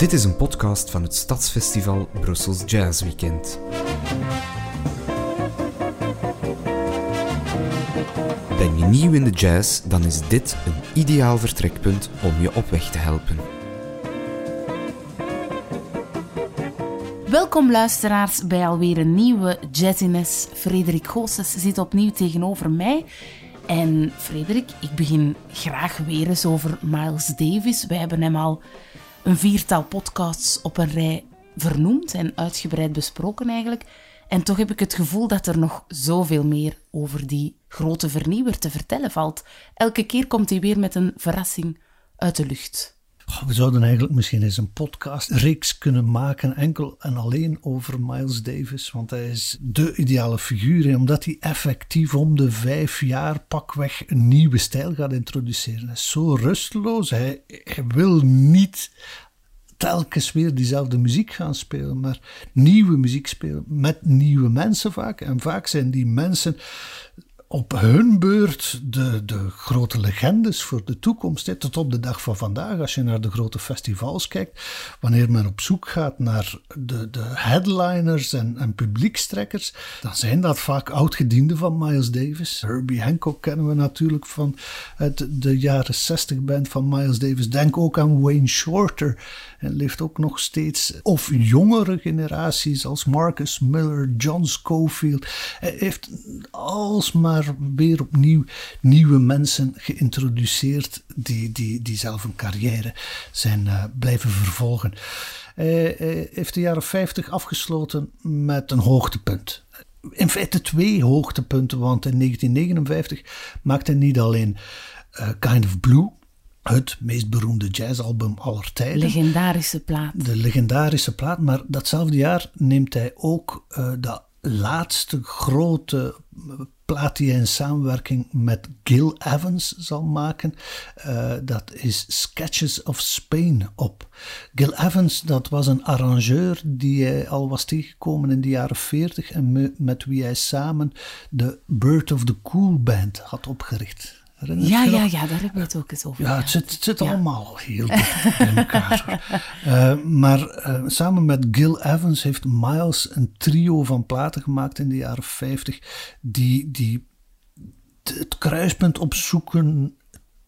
Dit is een podcast van het Stadsfestival Brussels Jazz Weekend. Ben je nieuw in de jazz, dan is dit een ideaal vertrekpunt om je op weg te helpen. Welkom luisteraars bij alweer een nieuwe Jazziness. Frederik Goossens zit opnieuw tegenover mij. En Frederik, ik begin graag weer eens over Miles Davis. Wij hebben hem al een viertal podcasts op een rij vernoemd en uitgebreid besproken eigenlijk. En toch heb ik het gevoel dat er nog zoveel meer over die grote vernieuwer te vertellen valt. Elke keer komt hij weer met een verrassing uit de lucht. We zouden eigenlijk misschien eens een podcast-reeks kunnen maken, enkel en alleen over Miles Davis. Want hij is de ideale figuur, omdat hij effectief om de vijf jaar pakweg een nieuwe stijl gaat introduceren. Hij is zo rusteloos, hij, hij wil niet telkens weer diezelfde muziek gaan spelen, maar nieuwe muziek spelen met nieuwe mensen vaak. En vaak zijn die mensen op hun beurt de, de grote legendes voor de toekomst. Hè. Tot op de dag van vandaag, als je naar de grote festivals kijkt, wanneer men op zoek gaat naar de, de headliners en, en publiekstrekkers, dan zijn dat vaak oudgedienden van Miles Davis. Herbie Hancock kennen we natuurlijk van uit de jaren 60 band van Miles Davis. Denk ook aan Wayne Shorter. En leeft ook nog steeds. Of jongere generaties als Marcus Miller, John Schofield. Hij heeft alsmaar weer opnieuw nieuwe mensen geïntroduceerd die, die, die zelf een carrière zijn uh, blijven vervolgen. Hij, hij heeft de jaren 50 afgesloten met een hoogtepunt in feite twee hoogtepunten, want in 1959 maakte hij niet alleen Kind of Blue, het meest beroemde jazzalbum aller tijden. Legendarische plaat. De legendarische plaat, maar datzelfde jaar neemt hij ook uh, de laatste grote hij in samenwerking met Gil Evans zal maken. Uh, dat is Sketches of Spain op. Gil Evans, dat was een arrangeur die hij al was tegengekomen in de jaren 40 en met wie hij samen de Bird of the Cool Band had opgericht. Ja, ja, ja, daar hebben we het ook eens over. Ja, het zit, het zit ja. allemaal heel dicht in elkaar. uh, maar uh, samen met Gil Evans heeft Miles een trio van platen gemaakt in de jaren 50 die, die het kruispunt opzoeken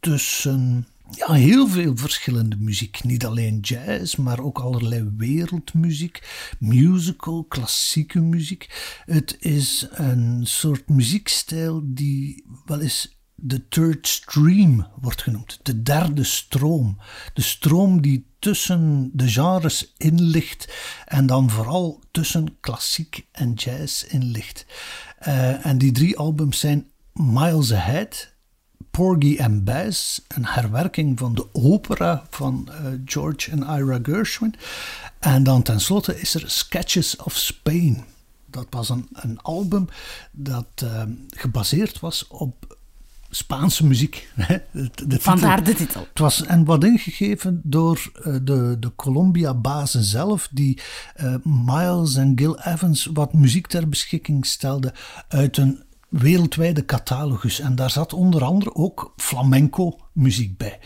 tussen ja, heel veel verschillende muziek. Niet alleen jazz, maar ook allerlei wereldmuziek, musical, klassieke muziek. Het is een soort muziekstijl die wel eens de third stream wordt genoemd, de derde stroom. De stroom die tussen de genres in ligt en dan vooral tussen klassiek en jazz in ligt. Uh, en die drie albums zijn Miles Ahead, Porgy and Bess, een herwerking van de opera van uh, George en Ira Gershwin. En dan tenslotte is er Sketches of Spain. Dat was een, een album dat uh, gebaseerd was op Spaanse muziek. De, de Vandaar de titel. Het was en wat ingegeven door uh, de, de Columbia-bazen zelf, die uh, Miles en Gil Evans wat muziek ter beschikking stelden uit een wereldwijde catalogus. En daar zat onder andere ook flamenco-muziek bij.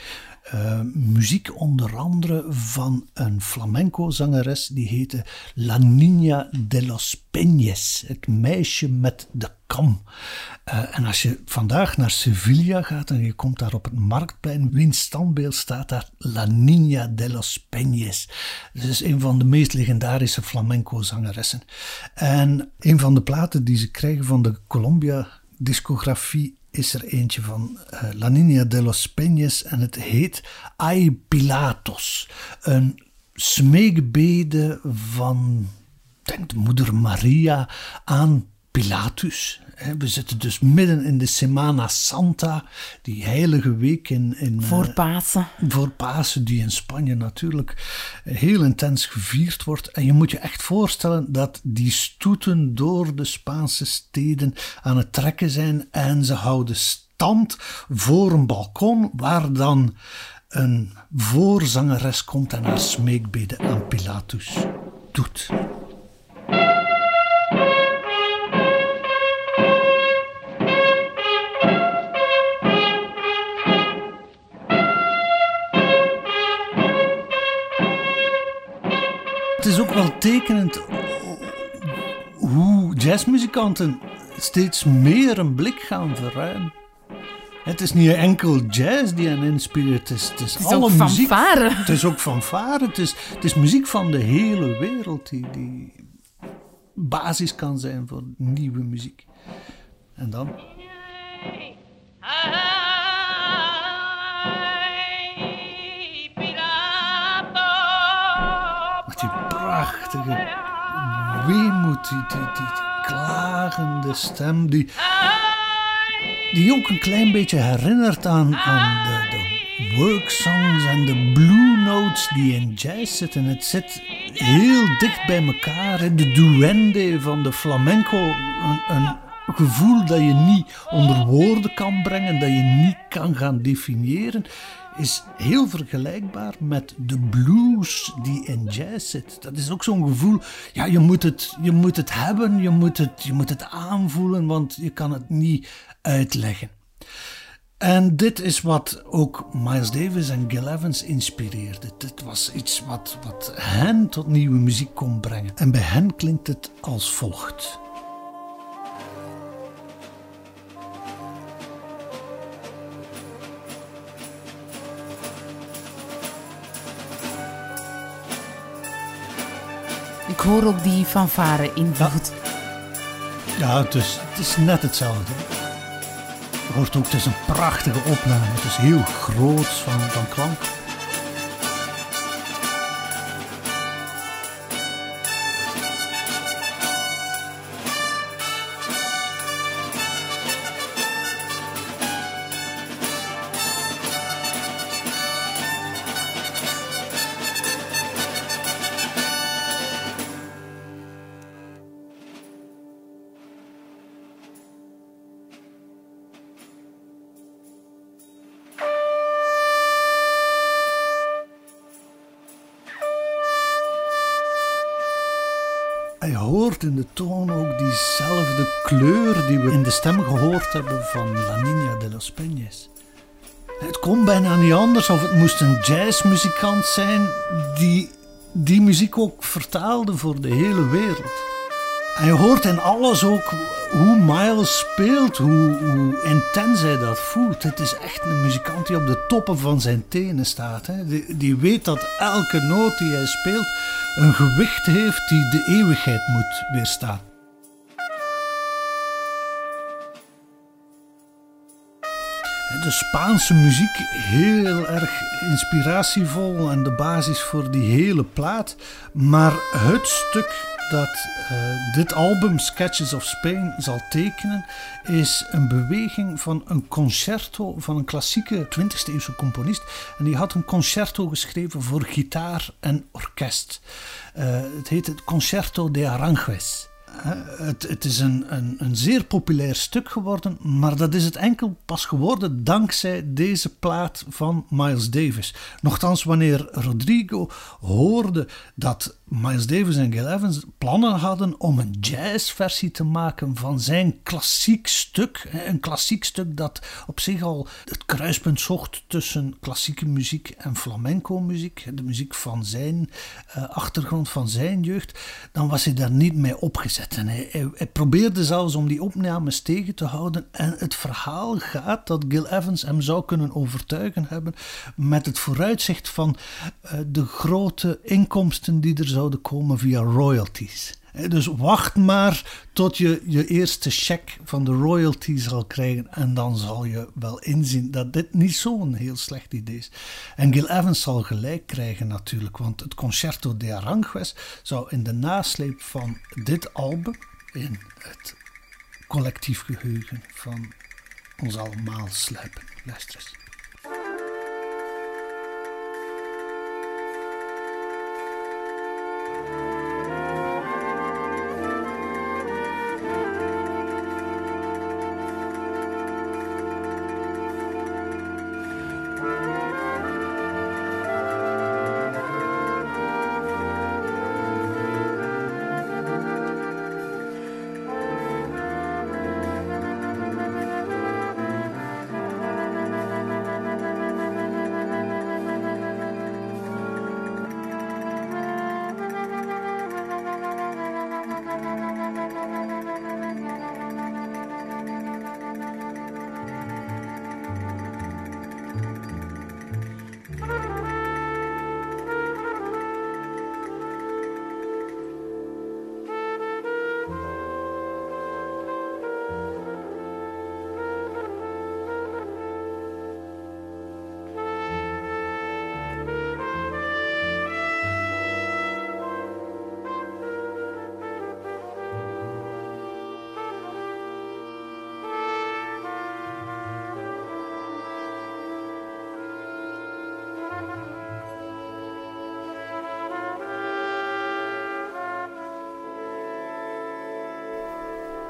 Uh, muziek onder andere van een flamenco-zangeres die heette La Niña de los Peñes, het meisje met de kam. Uh, en als je vandaag naar Sevilla gaat en je komt daar op het marktplein, wiens standbeeld staat daar La Niña de los Peñes. Dat is een van de meest legendarische flamenco-zangeressen. En een van de platen die ze krijgen van de Columbia-discografie is er eentje van uh, La Niña de los Peñes en het heet Ay Pilatos. Een smeekbede van, denk moeder Maria aan Pilatus. We zitten dus midden in de Semana Santa, die heilige week in. in voor Pasen. Voor Pasen, die in Spanje natuurlijk heel intens gevierd wordt. En je moet je echt voorstellen dat die stoeten door de Spaanse steden aan het trekken zijn en ze houden stand voor een balkon waar dan een voorzangeres komt en haar smeekbede aan Pilatus doet. Tekenend hoe jazzmuzikanten steeds meer een blik gaan verruimen. Het is niet enkel jazz die hen inspireert, het is, het is, Het is alle ook muziek. fanfare. Het is ook fanfare, het is, het is muziek van de hele wereld die, die basis kan zijn voor nieuwe muziek. En dan? Prachtige weemoed, die, die, die klagende stem, die, die ook een klein beetje herinnert aan, aan de, de work songs en de blue notes die in jazz zitten. Het zit heel dicht bij elkaar. hè. De duende van de flamenco, een, een gevoel dat je niet onder woorden kan brengen, dat je niet kan gaan definiëren, is heel vergelijkbaar met de blues die in jazz zit. Dat is ook zo'n gevoel, ja, je moet het, je moet het hebben, je moet het, je moet het aanvoelen, want je kan het niet uitleggen. En dit is wat ook Miles Davis en Gil Evans inspireerde. Dit was iets wat, wat hen tot nieuwe muziek kon brengen. En bij hen klinkt het als volgt. Hoor ook die fanfare invloed. Ja, het is, het is net hetzelfde. Je hoort ook, het is een prachtige opname. Het is heel groot van, van klank. Hoort in de toon ook diezelfde kleur die we in de stem gehoord hebben van La Niña de los Peñas. Het kon bijna niet anders of het moest een jazzmuzikant zijn die die muziek ook vertaalde voor de hele wereld. En je hoort in alles ook hoe Miles speelt, hoe, hoe intens hij dat voelt. Het is echt een muzikant die op de toppen van zijn tenen staat. Hè. Die, die weet dat elke noot die hij speelt een gewicht heeft die de eeuwigheid moet weerstaan. De Spaanse muziek heel erg inspiratievol en de basis voor die hele plaat. Maar het stuk dat eh, dit album Sketches of Spain zal tekenen, is een beweging van een concerto van een klassieke 20e eeuwse componist. En die had een concerto geschreven voor gitaar en orkest. Eh, het heet het Concerto de Aranjuez. Het, het is een, een, een zeer populair stuk geworden, maar dat is het enkel pas geworden dankzij deze plaat van Miles Davis. Nochtans, wanneer Rodrigo hoorde dat Miles Davis en Gil Evans plannen hadden om een jazzversie te maken van zijn klassiek stuk, een klassiek stuk dat op zich al het kruispunt zocht tussen klassieke muziek en flamenco muziek, de muziek van zijn eh, achtergrond, van zijn jeugd, dan was hij daar niet mee opgezet. En hij, probeerde zelfs om die opnames tegen te houden. En het verhaal gaat dat Gil Evans hem zou kunnen overtuigen hebben met het vooruitzicht van eh, de grote inkomsten die er zouden komen via royalties. Dus wacht maar tot je je eerste check van de royalty zal krijgen. En dan zal je wel inzien dat dit niet zo'n heel slecht idee is. En Gil Evans zal gelijk krijgen natuurlijk. Want het Concerto de Aranjuez zou in de nasleep van dit album, in het collectief geheugen van ons allemaal sluipen. Luister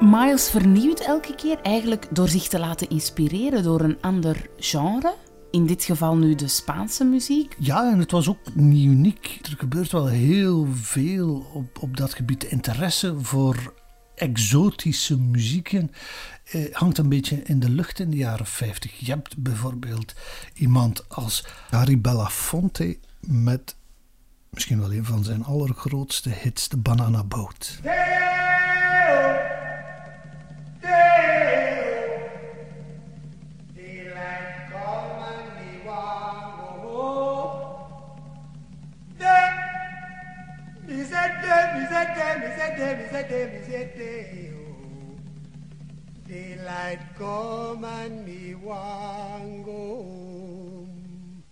Miles vernieuwt elke keer eigenlijk door zich te laten inspireren door een ander genre. In dit geval nu de Spaanse muziek. Ja, en het was ook niet uniek. Er gebeurt wel heel veel op, op dat gebied. Interesse voor exotische muzieken eh, hangt een beetje in de lucht in de jaren 50. Je hebt bijvoorbeeld iemand als Harry Belafonte met misschien wel een van zijn allergrootste hits, de Banana Boat. Daylight come and me want go home.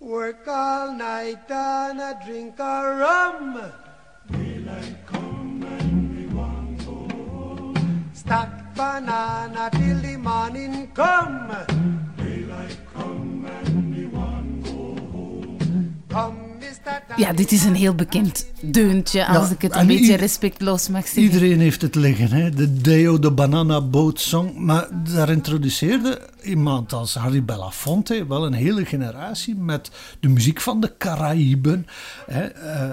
Work all night and a drink a rum. Daylight come and me want go home. Stack banana till the morning come. Ja, dit is een heel bekend deuntje, als ik het een beetje respectloos mag zeggen. Iedereen heeft het liggen, hè? de Deo de Banana Boat Song. Maar daar introduceerde iemand als Harry Belafonte wel een hele generatie met de muziek van de Caraïben. Hè? Uh,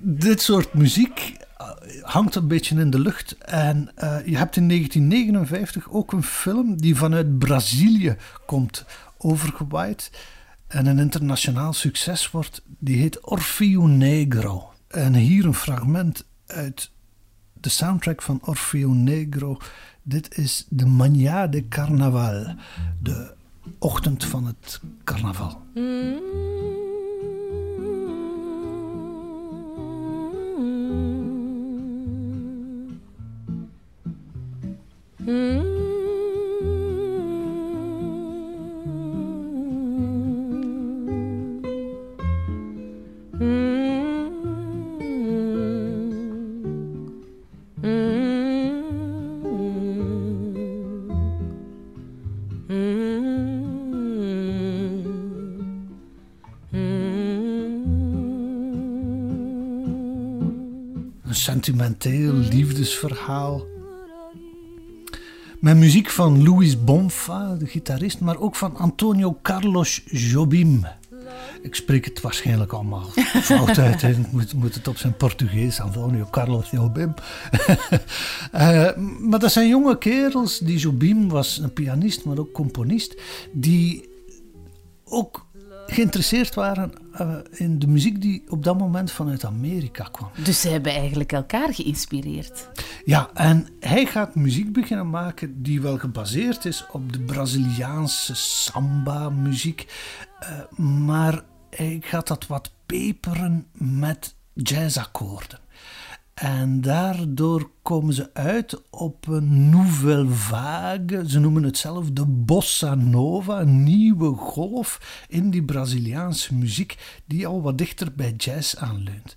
dit soort muziek eh, hangt een beetje in de lucht. En uh, je hebt in 1959 ook een film die vanuit Brazilië komt overgewaaid en een internationaal succes wordt, die heet Orfeo Negro. En hier een fragment uit de soundtrack van Orfeo Negro. Dit is de Manhã de Carnaval, de ochtend van het carnaval. Mm sentimenteel liefdesverhaal. Met muziek van Luis Bonfa, de gitarist, maar ook van Antonio Carlos Jobim. Ik spreek het waarschijnlijk allemaal fout uit. Ik moet, het op zijn Portugees, Antonio Carlos Jobim. uh, maar dat zijn jonge kerels. Die Jobim was een pianist, maar ook componist. Die ook geïnteresseerd waren uh, in de muziek die op dat moment vanuit Amerika kwam. Dus ze hebben eigenlijk elkaar geïnspireerd. Ja, en hij gaat muziek beginnen maken die wel gebaseerd is op de Braziliaanse samba-muziek, uh, maar hij gaat dat wat peperen met jazzakkoorden. En daardoor komen ze uit op een nouvelle vague. Ze noemen het zelf de bossa nova, een nieuwe golf in die Braziliaanse muziek die al wat dichter bij jazz aanleunt.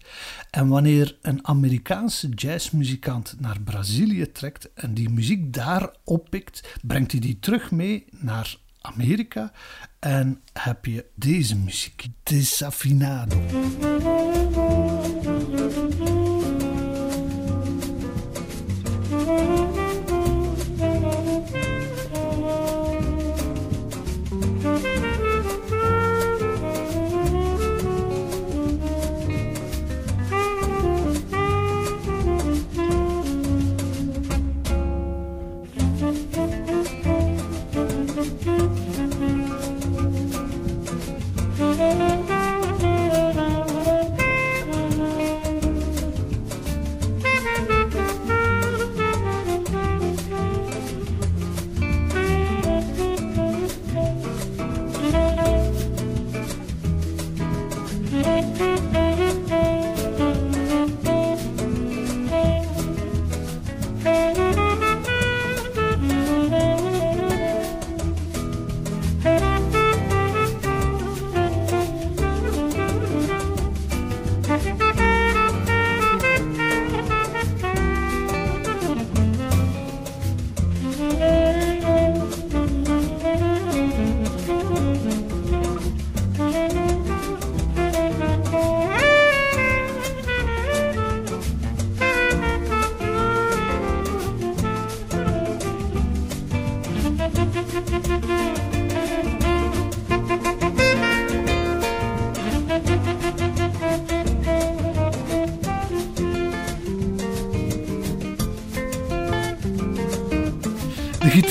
En wanneer een Amerikaanse jazzmuzikant naar Brazilië trekt en die muziek daar oppikt, brengt hij die terug mee naar Amerika en heb je deze muziek, Desafinado.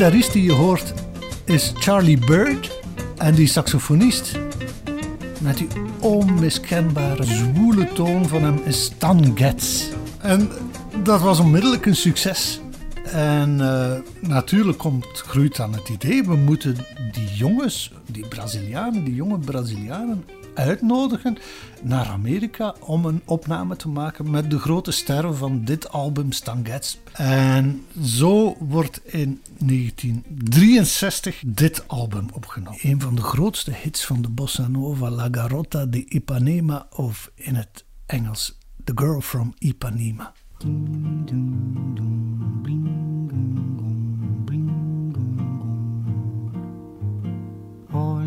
Gitarist die je hoort is Charlie Bird. En die saxofonist met die onmiskenbare zwoele toon van hem is Stan Getz. En dat was onmiddellijk een succes. En uh, natuurlijk komt, groeit dan het idee, we moeten die jongens, die Brazilianen, die jonge Brazilianen uitnodigen naar Amerika om een opname te maken met de grote sterren van dit album Stan Getz. En zo wordt in 1963 dit album opgenomen. Een van de grootste hits van de bossa nova, La Garota de Ipanema of in het Engels The Girl from Ipanema.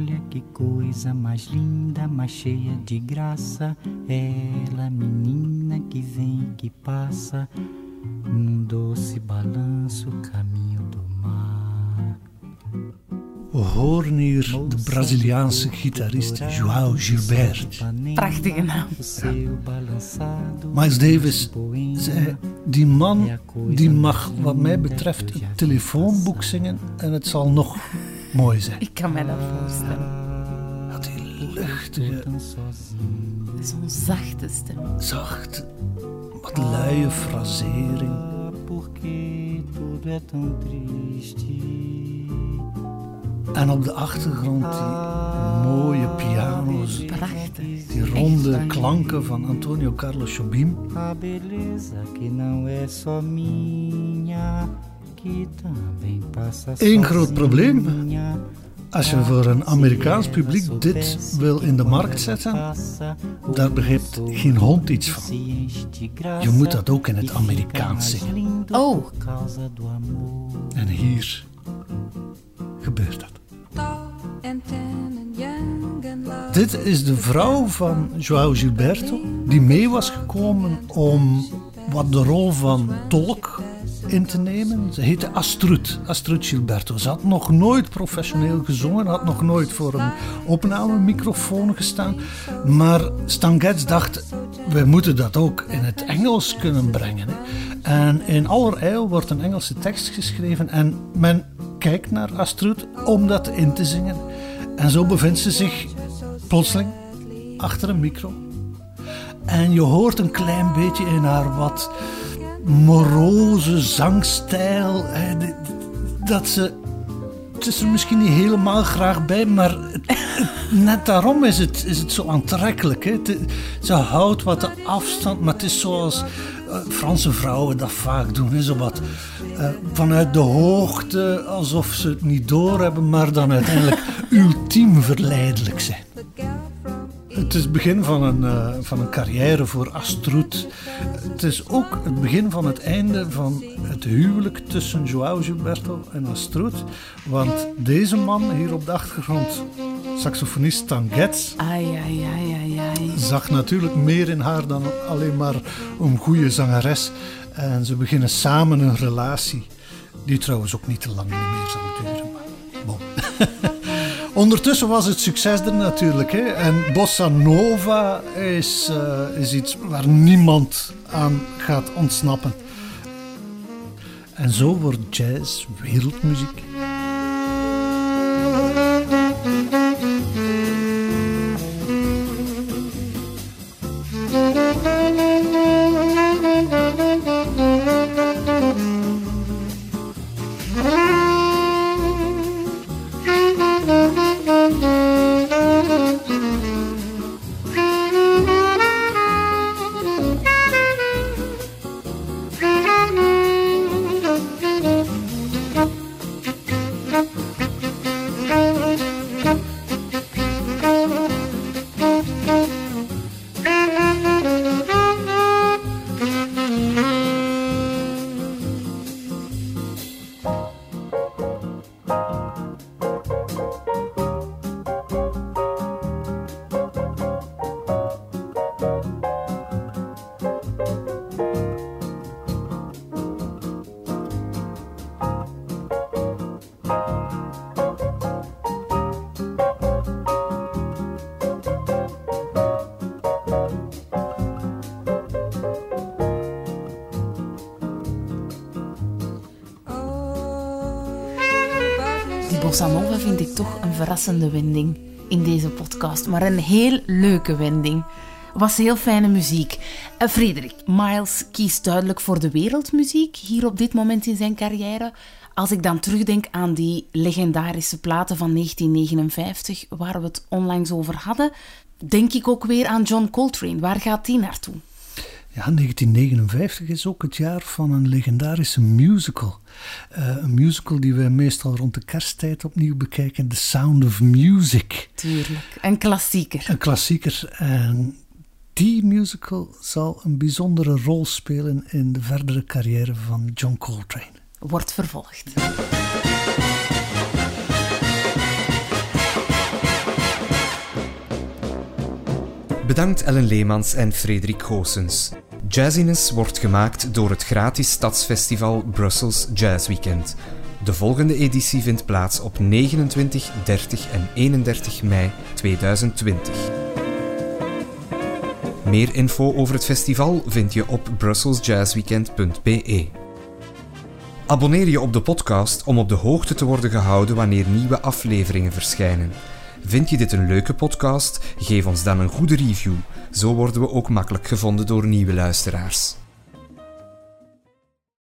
Olha que coisa mais linda, mais cheia de graça. Ela, menina que vem, que passa, num doce balanço, caminho do mar. We horen hier de Braziliaanse gitarist João Gilberto. Prachtige naam. Miles Davis zei: Die man die mag, wat mij betreft, het telefoonboek zingen en het zal nog mooi zijn. Ik kan mij dat voorstellen. Had die luchtige, Zo'n zachte stem. zacht, wat luie frasering. Porque tudo é tão triste. En op de achtergrond die mooie piano's, Prachtig. die ronde klanken van Antonio Carlos Jobim. A beleza que não é só minha, Eén groot probleem. Als je voor een Amerikaans publiek dit wil in de markt zetten, daar begrijpt geen hond iets van. Je moet dat ook in het Amerikaans zingen. Oh, En hier gebeurt dat. Dit is de vrouw van João Gilberto, die mee was gekomen om wat de rol van tolk in te nemen. Ze heette Astrud, Astrud Gilberto. Ze had nog nooit professioneel gezongen, had nog nooit voor een opnamemicrofoon gestaan. Maar Stan Getz dacht, wij moeten dat ook in het Engels kunnen brengen. En in allerijl wordt een Engelse tekst geschreven en men kijkt naar Astrud om dat in te zingen. En zo bevindt ze zich plotseling achter een micro. En je hoort een klein beetje in haar wat moroze zangstijl. Dat ze. Het is er misschien niet helemaal graag bij, maar net daarom is het, is het zo aantrekkelijk. Hè. Ze houdt wat de afstand, maar het is zoals eh, Franse vrouwen dat vaak doen. Hè. Zo wat eh, vanuit de hoogte, alsof ze het niet doorhebben, maar dan uiteindelijk ultiem verleidelijk zijn. Het is het begin van een, eh, van een carrière voor Astrud. Het is ook het begin van het einde van het huwelijk tussen João Gilberto en Astrud. Want deze man hier op de achtergrond, saxofonist Stan Getz, ai, ai, ai, ai, ai. zag natuurlijk meer in haar dan alleen maar een goede zangeres. En ze beginnen samen een relatie, die trouwens ook niet te lang meer zal duren. Ondertussen was het succes er natuurlijk. Hè? En bossa nova is, eh, is iets waar niemand aan gaat ontsnappen. En zo wordt jazz wereldmuziek. Verrassende wending in deze podcast, maar een heel leuke wending. Was heel fijne muziek. Uh, Frederik, Miles kiest duidelijk voor de wereldmuziek hier op dit moment in zijn carrière. Als ik dan terugdenk aan die legendarische platen van 1959, waar we het onlangs over hadden, denk ik ook weer aan John Coltrane. Waar gaat die naartoe? Ja, 1959 is ook het jaar van een legendarische musical. Uh, een musical die we meestal rond de kersttijd opnieuw bekijken, The Sound of Music. Tuurlijk, een klassieker. Een klassieker. En die musical zal een bijzondere rol spelen in de verdere carrière van John Coltrane. Wordt vervolgd. Bedankt Ellen Leemans en Frederik Goossens. Jazziness wordt gemaakt door het gratis stadsfestival Brussels Jazz Weekend. De volgende editie vindt plaats op 29, 30 en 31 mei 2020. Meer info over het festival vind je op brusselsjazzweekend.be. Abonneer je op de podcast om op de hoogte te worden gehouden wanneer nieuwe afleveringen verschijnen. Vind je dit een leuke podcast? Geef ons dan een goede review. Zo worden we ook makkelijk gevonden door nieuwe luisteraars.